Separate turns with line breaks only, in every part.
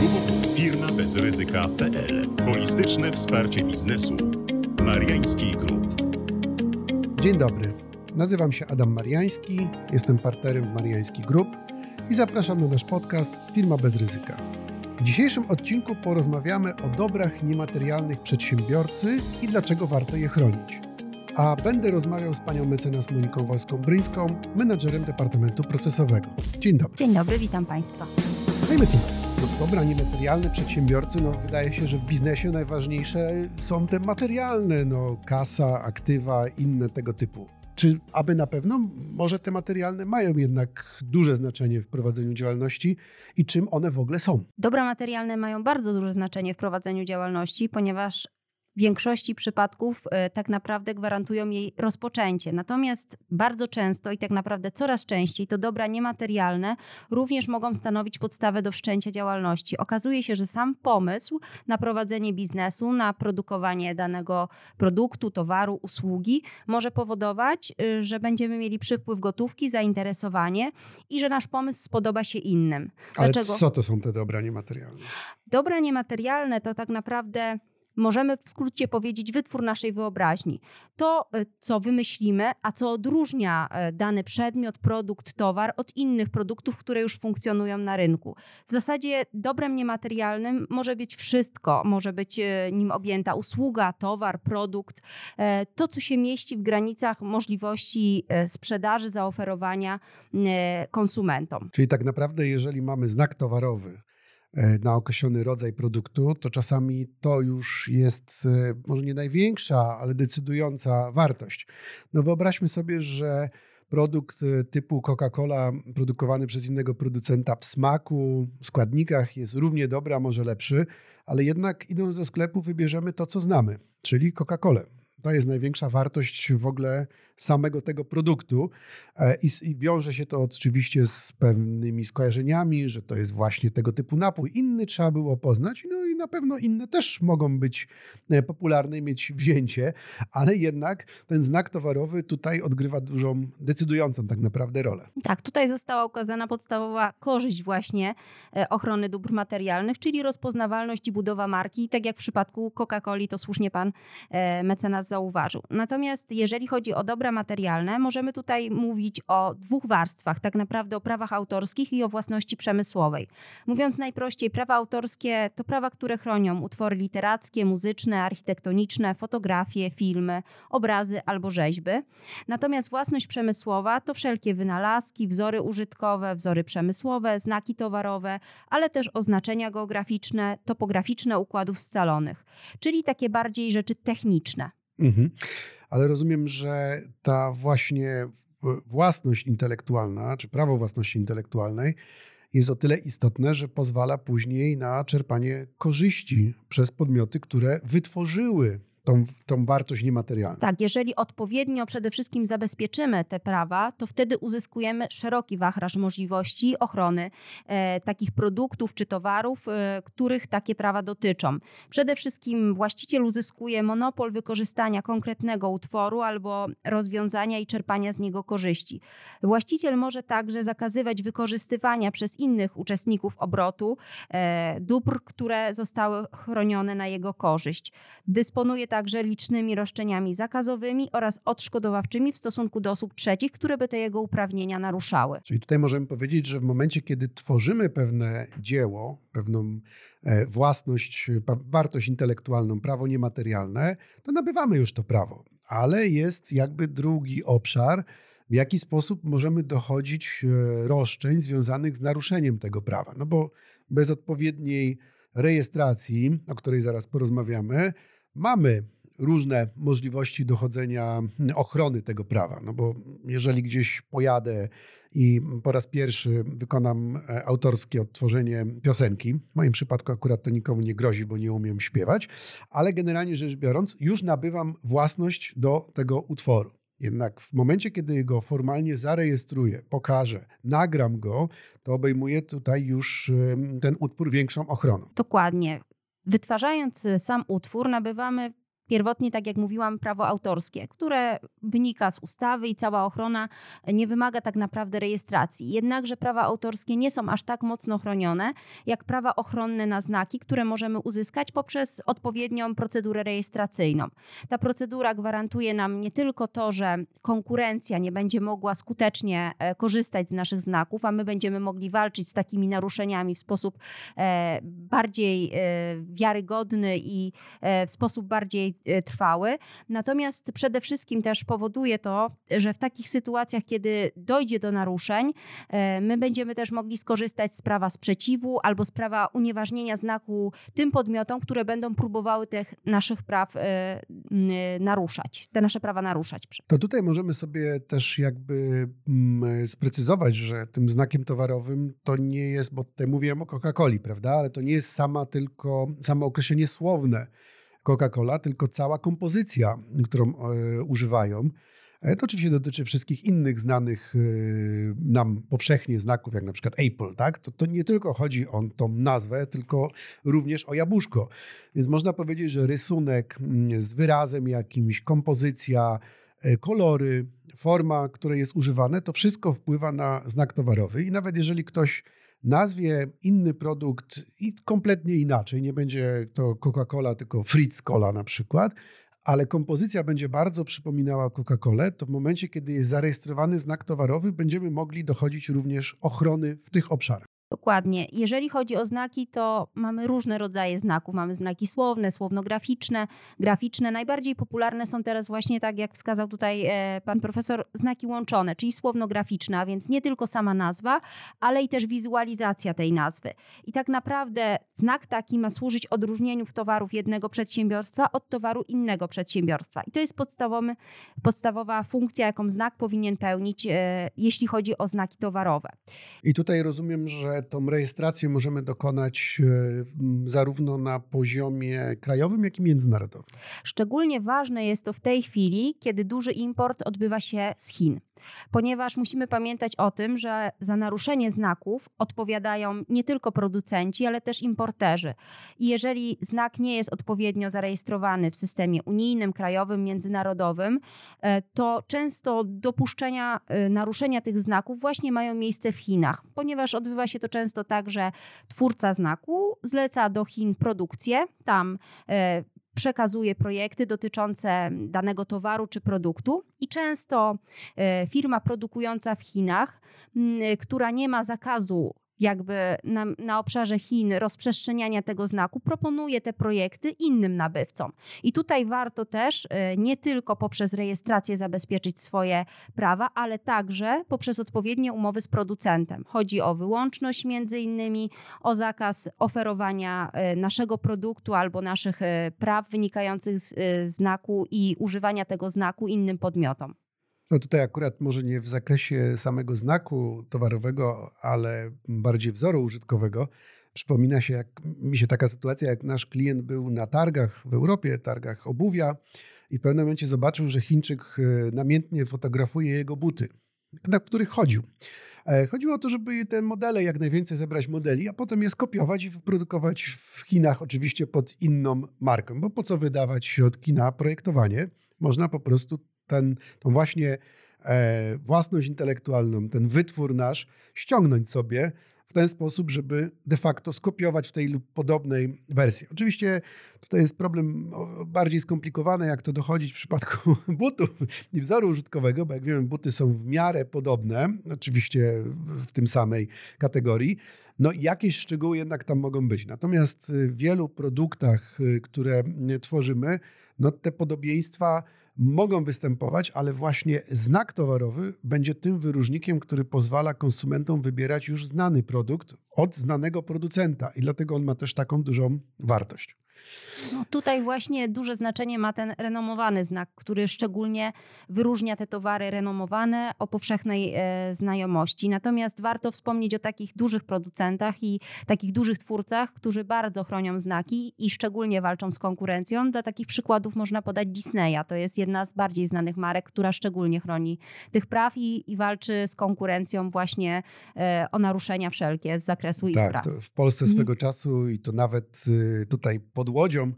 www.firmabezryzyka.pl Holistyczne wsparcie biznesu. Mariański Group.
Dzień dobry. Nazywam się Adam Mariański, jestem partnerem w Mariański Group i zapraszam na nasz podcast Firma bez ryzyka. W dzisiejszym odcinku porozmawiamy o dobrach niematerialnych przedsiębiorcy i dlaczego warto je chronić. A będę rozmawiał z panią mecenas Moniką Wolską-Bryńską, menadżerem Departamentu Procesowego. Dzień dobry.
Dzień dobry, witam Państwa.
Panie mecenas, no dobra, niematerialne przedsiębiorcy, no wydaje się, że w biznesie najważniejsze są te materialne, no kasa, aktywa, inne tego typu. Czy aby na pewno może te materialne mają jednak duże znaczenie w prowadzeniu działalności i czym one w ogóle są?
Dobra materialne mają bardzo duże znaczenie w prowadzeniu działalności, ponieważ w większości przypadków e, tak naprawdę gwarantują jej rozpoczęcie. Natomiast bardzo często i tak naprawdę coraz częściej to dobra niematerialne również mogą stanowić podstawę do wszczęcia działalności. Okazuje się, że sam pomysł na prowadzenie biznesu, na produkowanie danego produktu, towaru, usługi może powodować, e, że będziemy mieli przypływ gotówki, zainteresowanie i że nasz pomysł spodoba się innym.
Ale Dlaczego? co to są te dobra niematerialne?
Dobra niematerialne to tak naprawdę możemy w skrócie powiedzieć wytwór naszej wyobraźni. To, e, co wymyślimy, a co odróżnia e, dany przedmiot, produkt, towar od innych produktów, które już funkcjonują na rynku. W zasadzie dobrem niematerialnym może być wszystko. Może być e, nim objęta usługa, towar, produkt. To, co się mieści w granicach możliwości sprzedaży, zaoferowania konsumentom.
Czyli tak naprawdę, jeżeli mamy znak towarowy, na określony rodzaj produktu, to czasami to już jest e, może nie największa, ale decydująca wartość. No wyobraźmy sobie, że produkt e, typu Coca-Cola produkowany przez innego producenta w smaku, w składnikach jest równie dobry, a może lepszy, ale jednak idąc do sklepu wybierzemy to, co znamy, czyli Coca-Colę. To jest największa wartość w ogóle samego tego produktu e, I, wiąże się to oczywiście z pewnymi skojarzeniami, że to jest właśnie tego typu napój. Inny trzeba było poznać, no i na pewno inne też mogą być e, popularne i mieć wzięcie, ale jednak ten znak towarowy tutaj odgrywa dużą, decydującą tak naprawdę rolę.
Tak, tutaj została ukazana podstawowa korzyść właśnie e, ochrony dóbr materialnych, czyli rozpoznawalność i budowa marki, tak jak w przypadku Coca-Coli, to słusznie pan mecenas zauważył. Natomiast jeżeli chodzi o dobra materialne, możemy tutaj mówić o dwóch warstwach, tak naprawdę o prawach autorskich i o własności przemysłowej. Mówiąc najprościej, prawa autorskie to prawa, które chronią utwory literackie, muzyczne, architektoniczne, fotografie, filmy, obrazy albo rzeźby. Natomiast własność przemysłowa to wszelkie wynalazki, wzory użytkowe, wzory przemysłowe, znaki towarowe, ale też oznaczenia geograficzne, topograficzne układów scalonych, czyli takie bardziej rzeczy techniczne. Mhm.
Ale rozumiem, że ta właśnie własność intelektualna, czy prawo własności intelektualnej jest o tyle istotne, że pozwala później na czerpanie korzyści przez podmioty, które wytworzyły tą, tą wartość niematerialną.
Tak, jeżeli odpowiednio przede wszystkim zabezpieczymy te prawa, to wtedy uzyskujemy szeroki wachlarz możliwości ochrony e, takich produktów czy towarów, e, których takie prawa dotyczą. Przede wszystkim właściciel uzyskuje monopol wykorzystania konkretnego utworu albo rozwiązania i czerpania z niego korzyści. Właściciel może także zakazywać wykorzystywania przez innych uczestników obrotu e, dóbr, które zostały chronione na jego korzyść. Dysponuje także licznymi roszczeniami zakazowymi oraz odszkodowawczymi w stosunku do osób trzecich, które by te jego uprawnienia naruszały.
Czyli tutaj możemy powiedzieć, że w momencie, kiedy tworzymy pewne dzieło, pewną e, własność, wartość intelektualną, prawo niematerialne, to nabywamy już to prawo. Ale jest jakby drugi obszar, w jaki sposób możemy dochodzić e, roszczeń związanych z naruszeniem tego prawa. No bo bez odpowiedniej rejestracji, o której zaraz porozmawiamy, mamy różne możliwości dochodzenia ochrony tego prawa. No bo jeżeli gdzieś pojadę i po raz pierwszy wykonam e, autorskie odtworzenie piosenki, w moim przypadku akurat to nikomu nie grozi, bo nie umiem śpiewać, ale generalnie rzecz biorąc, już nabywam własność do tego utworu. Jednak w momencie, kiedy go formalnie zarejestruję, pokażę, nagram go, to obejmuje tutaj już ten utwór większą ochroną.
Dokładnie. Wytwarzając sam utwór, nabywamy Pierwotnie, tak jak mówiłam, prawo autorskie, które wynika z ustawy i cała ochrona nie wymaga tak naprawdę rejestracji. Jednakże prawa autorskie nie są aż tak mocno chronione jak prawa ochronne na znaki, które możemy uzyskać poprzez odpowiednią procedurę rejestracyjną. Ta procedura gwarantuje nam nie tylko to, że konkurencja nie będzie mogła skutecznie e, korzystać z naszych znaków, a my będziemy mogli walczyć z takimi naruszeniami w sposób e, bardziej e, wiarygodny i w sposób bardziej trwały. Natomiast przede wszystkim też powoduje to, że w takich sytuacjach, kiedy dojdzie do naruszeń, my będziemy też mogli skorzystać z prawa sprzeciwu albo z prawa unieważnienia znaku tym podmiotom, które będą próbowały tych naszych praw naruszać, te nasze prawa naruszać.
To tutaj możemy sobie też jakby mm, sprecyzować, że tym znakiem towarowym to nie jest, bo tutaj mówiłem o Coca-Coli, prawda, ale to nie jest sama tylko, samo określenie słowne Coca-Cola, tylko cała kompozycja, którą e, używają. E, to oczywiście dotyczy wszystkich innych znanych e, nam powszechnie znaków, jak na przykład Apple, tak? To, to nie tylko chodzi o tą nazwę, tylko również o jabłuszko. Więc można powiedzieć, że rysunek mm, z wyrazem jakimś, kompozycja, kolory, forma, która jest używane, to wszystko wpływa na znak towarowy. I nawet jeżeli ktoś nazwie inny produkt i kompletnie inaczej, nie będzie to Coca-Cola, tylko Fritz Cola na przykład, ale kompozycja będzie bardzo przypominała Coca-Colę, to w momencie, kiedy jest zarejestrowany znak towarowy, będziemy mogli dochodzić również ochrony w tych obszarach.
Dokładnie. Jeżeli chodzi o znaki, to mamy różne rodzaje znaków. Mamy znaki słowne, słowno-graficzne, graficzne. Najbardziej popularne są teraz właśnie, tak jak wskazał tutaj e, pan profesor, znaki łączone, czyli słowno-graficzne, a więc nie tylko sama nazwa, ale i też wizualizacja tej nazwy. I tak naprawdę znak taki ma służyć odróżnieniu towarów jednego przedsiębiorstwa od towaru innego przedsiębiorstwa. I to jest podstawowy, podstawowa funkcja, jaką znak powinien pełnić, e, jeśli chodzi o znaki towarowe.
I tutaj rozumiem, że tą rejestrację możemy dokonać e, zarówno na poziomie krajowym, jak i międzynarodowym.
Szczególnie ważne jest to w tej chwili, kiedy duży import odbywa się z Chin ponieważ musimy pamiętać o tym, że za naruszenie znaków odpowiadają nie tylko producenci, ale też importerzy. I jeżeli znak nie jest odpowiednio zarejestrowany w systemie unijnym, krajowym, międzynarodowym, e, to często dopuszczenia e, naruszenia tych znaków właśnie mają miejsce w Chinach, ponieważ odbywa się to często tak, że twórca znaku zleca do Chin produkcję, tam e, przekazuje projekty dotyczące danego towaru czy produktu i często e, firma produkująca w Chinach, która nie ma zakazu jakby na, na, obszarze Chin rozprzestrzeniania tego znaku, proponuje te projekty innym nabywcom. I tutaj warto też e, nie tylko poprzez rejestrację zabezpieczyć swoje prawa, ale także poprzez odpowiednie umowy z producentem. Chodzi o wyłączność między innymi, o zakaz oferowania e, naszego produktu albo naszych e, praw wynikających z znaku i używania tego znaku innym podmiotom.
No tutaj akurat może nie w zakresie samego znaku towarowego, ale bardziej wzoru użytkowego. Przypomina się, jak mi się taka sytuacja, jak nasz klient był na targach w Europie, targach obuwia i w pewnym momencie zobaczył, że Chińczyk e, namiętnie fotografuje jego buty, na których chodził. E, chodziło o to, żeby te modele, jak najwięcej zebrać modeli, a potem je skopiować i wyprodukować w Chinach, oczywiście pod inną marką, bo po co wydawać środki na projektowanie? Można po prostu ten, tą właśnie e, własność intelektualną, ten wytwór nasz ściągnąć sobie w ten sposób, żeby de facto skopiować w tej lub podobnej wersji. Oczywiście tutaj jest problem bardziej skomplikowany, jak to dochodzić w przypadku butów i wzoru użytkowego, bo jak wiemy, buty są w miarę podobne, oczywiście w tym samej kategorii. No jakieś szczegóły jednak tam mogą być. Natomiast w wielu produktach, y, które tworzymy, no te podobieństwa mogą występować, ale właśnie znak towarowy będzie tym wyróżnikiem, który pozwala konsumentom wybierać już znany produkt od znanego producenta i dlatego on ma też taką dużą wartość.
No tutaj właśnie duże znaczenie ma ten renomowany znak, który szczególnie wyróżnia te towary renomowane o powszechnej e, znajomości. Natomiast warto wspomnieć o takich dużych producentach i takich dużych twórcach, którzy bardzo chronią znaki i szczególnie walczą z konkurencją. Dla takich przykładów można podać Disneya. To jest jedna z bardziej znanych marek, która szczególnie chroni tych praw i, i walczy z konkurencją właśnie e, o naruszenia wszelkie z zakresu
tak,
ich praw.
w Polsce mhm. swego czasu i to nawet y, tutaj pod Łodzią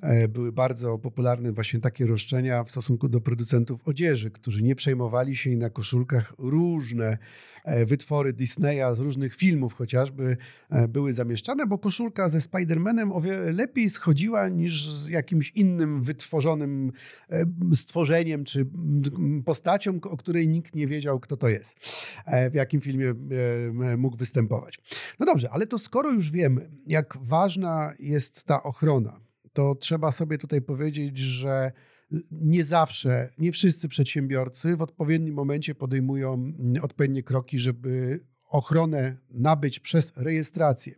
e, były bardzo popularne właśnie takie roszczenia w stosunku do producentów odzieży, którzy nie przejmowali się i na koszulkach różne e, wytwory Disneya z różnych filmów chociażby e, były zamieszczane, bo koszulka ze Spider-Manem o wiele lepiej schodziła niż z jakimś innym wytworzonym stworzeniem czy postacią, o której nikt nie wiedział, kto to jest, w jakim filmie mógł występować. No dobrze, ale to skoro już wiemy, jak ważna jest ta ochrona, to trzeba sobie tutaj powiedzieć, że nie zawsze, nie wszyscy przedsiębiorcy w odpowiednim momencie podejmują odpowiednie kroki, żeby ochronę nabyć przez rejestrację.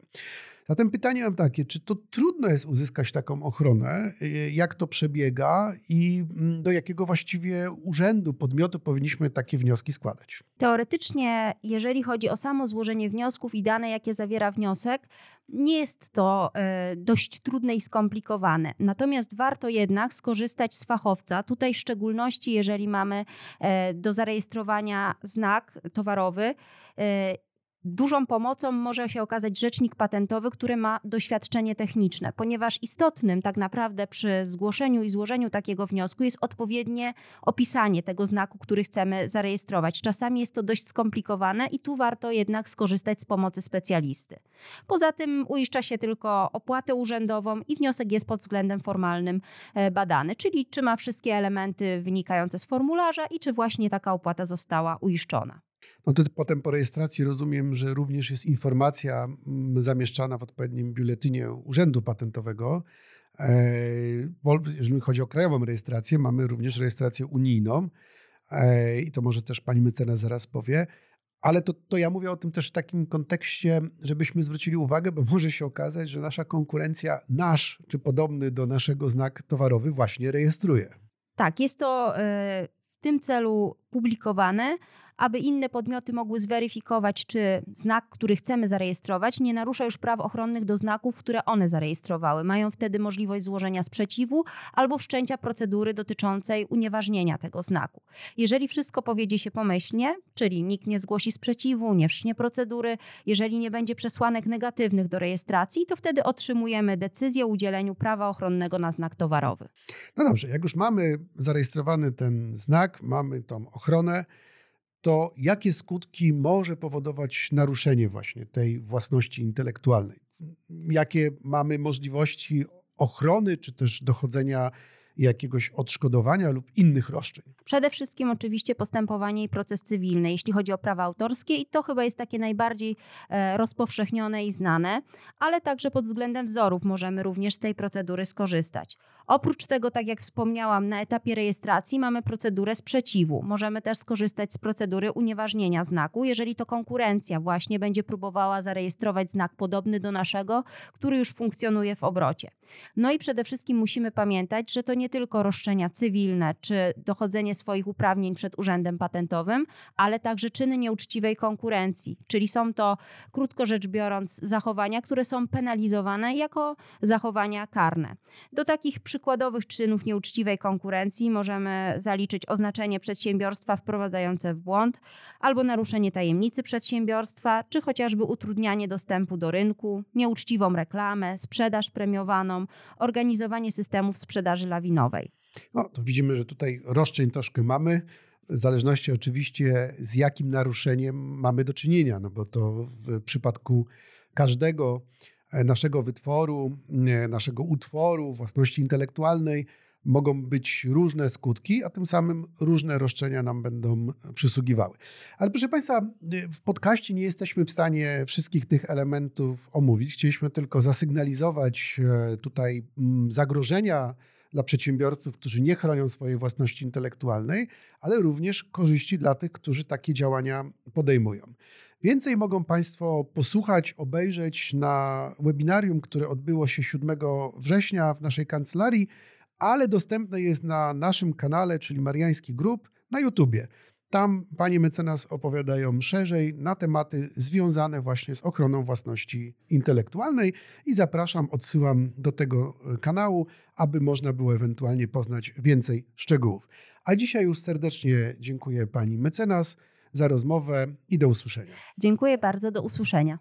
Zatem pytanie mam takie, czy to trudno jest uzyskać taką ochronę, jak to przebiega i mm, do jakiego właściwie urzędu, podmiotu powinniśmy takie wnioski składać?
Teoretycznie, jeżeli chodzi o samo złożenie wniosków i dane, jakie zawiera wniosek, nie jest to e, dość trudne i skomplikowane. Natomiast warto jednak skorzystać z fachowca. Tutaj w szczególności, jeżeli mamy e, do zarejestrowania znak towarowy, e, Dużą pomocą może się okazać rzecznik patentowy, który ma doświadczenie techniczne, ponieważ istotnym tak naprawdę przy zgłoszeniu i złożeniu takiego wniosku jest odpowiednie opisanie tego znaku, który chcemy zarejestrować. Czasami jest to dość skomplikowane i tu warto jednak skorzystać z pomocy specjalisty. Poza tym uiszcza się tylko opłatę urzędową i wniosek jest pod względem formalnym e, badany, czyli czy ma wszystkie elementy wynikające z formularza i czy właśnie taka opłata została uiszczona.
No to potem po rejestracji rozumiem, że również jest informacja mm, zamieszczana w odpowiednim biuletynie Urzędu Patentowego. E, jeżeli chodzi o krajową rejestrację, mamy również rejestrację unijną e, i to może też pani mecenas zaraz powie. Ale to, to ja mówię o tym też w takim kontekście, żebyśmy zwrócili uwagę, bo może się okazać, że nasza konkurencja, nasz czy podobny do naszego znak towarowy właśnie rejestruje.
Tak, jest to e, w tym celu publikowane, aby inne podmioty mogły zweryfikować, czy znak, który chcemy zarejestrować, nie narusza już praw ochronnych do znaków, które one zarejestrowały. Mają wtedy możliwość złożenia sprzeciwu albo wszczęcia procedury dotyczącej unieważnienia tego znaku. Jeżeli wszystko powiedzie się pomyślnie, czyli nikt nie zgłosi sprzeciwu, nie wszcznie procedury, jeżeli nie będzie przesłanek negatywnych do rejestracji, to wtedy otrzymujemy decyzję o udzieleniu prawa ochronnego na znak towarowy.
No dobrze, jak już mamy zarejestrowany ten znak, mamy tą ochronę, to jakie skutki może powodować naruszenie właśnie tej własności intelektualnej? Jakie mamy możliwości ochrony czy też dochodzenia jakiegoś odszkodowania lub innych roszczeń?
Przede wszystkim oczywiście postępowanie i proces cywilny, jeśli chodzi o prawa autorskie i to chyba jest takie najbardziej e, rozpowszechnione i znane, ale także pod względem wzorów możemy również z tej procedury skorzystać. Oprócz tego, tak jak wspomniałam, na etapie rejestracji mamy procedurę sprzeciwu. Możemy też skorzystać z procedury unieważnienia znaku, jeżeli to konkurencja właśnie będzie próbowała zarejestrować znak podobny do naszego, który już funkcjonuje w obrocie. No i przede wszystkim musimy pamiętać, że to nie tylko roszczenia cywilne czy dochodzenie swoich uprawnień przed urzędem patentowym, ale także czyny nieuczciwej konkurencji, czyli są to, krótko rzecz biorąc, zachowania, które są penalizowane jako zachowania karne. Do takich przykładowych czynów nieuczciwej konkurencji możemy zaliczyć oznaczenie przedsiębiorstwa wprowadzające w błąd, albo naruszenie tajemnicy przedsiębiorstwa, czy chociażby utrudnianie dostępu do rynku, nieuczciwą reklamę, sprzedaż premiowaną, organizowanie systemów sprzedaży lawinowej.
No, to widzimy, że tutaj roszczeń troszkę mamy. W zależności oczywiście z jakim naruszeniem mamy do czynienia, no bo to w przypadku każdego e, naszego wytworu, naszego utworu, własności intelektualnej mogą być różne skutki, a tym samym różne roszczenia nam będą przysługiwały. Ale proszę Państwa, w podcaście nie jesteśmy w stanie wszystkich tych elementów omówić. Chcieliśmy tylko zasygnalizować e, tutaj mm, zagrożenia dla przedsiębiorców, którzy nie chronią swojej własności intelektualnej, ale również korzyści dla tych, którzy takie działania podejmują. Więcej mogą Państwo posłuchać, obejrzeć na webinarium, które odbyło się 7 września w naszej kancelarii ale dostępne jest na naszym kanale, czyli Mariański Group, na YouTubie. Tam panie mecenas opowiadają szerzej na tematy związane właśnie z ochroną własności intelektualnej i zapraszam, odsyłam do tego e, kanału, aby można było ewentualnie poznać więcej szczegółów. A dzisiaj już serdecznie dziękuję pani mecenas za rozmowę i do usłyszenia.
Dziękuję bardzo, do usłyszenia.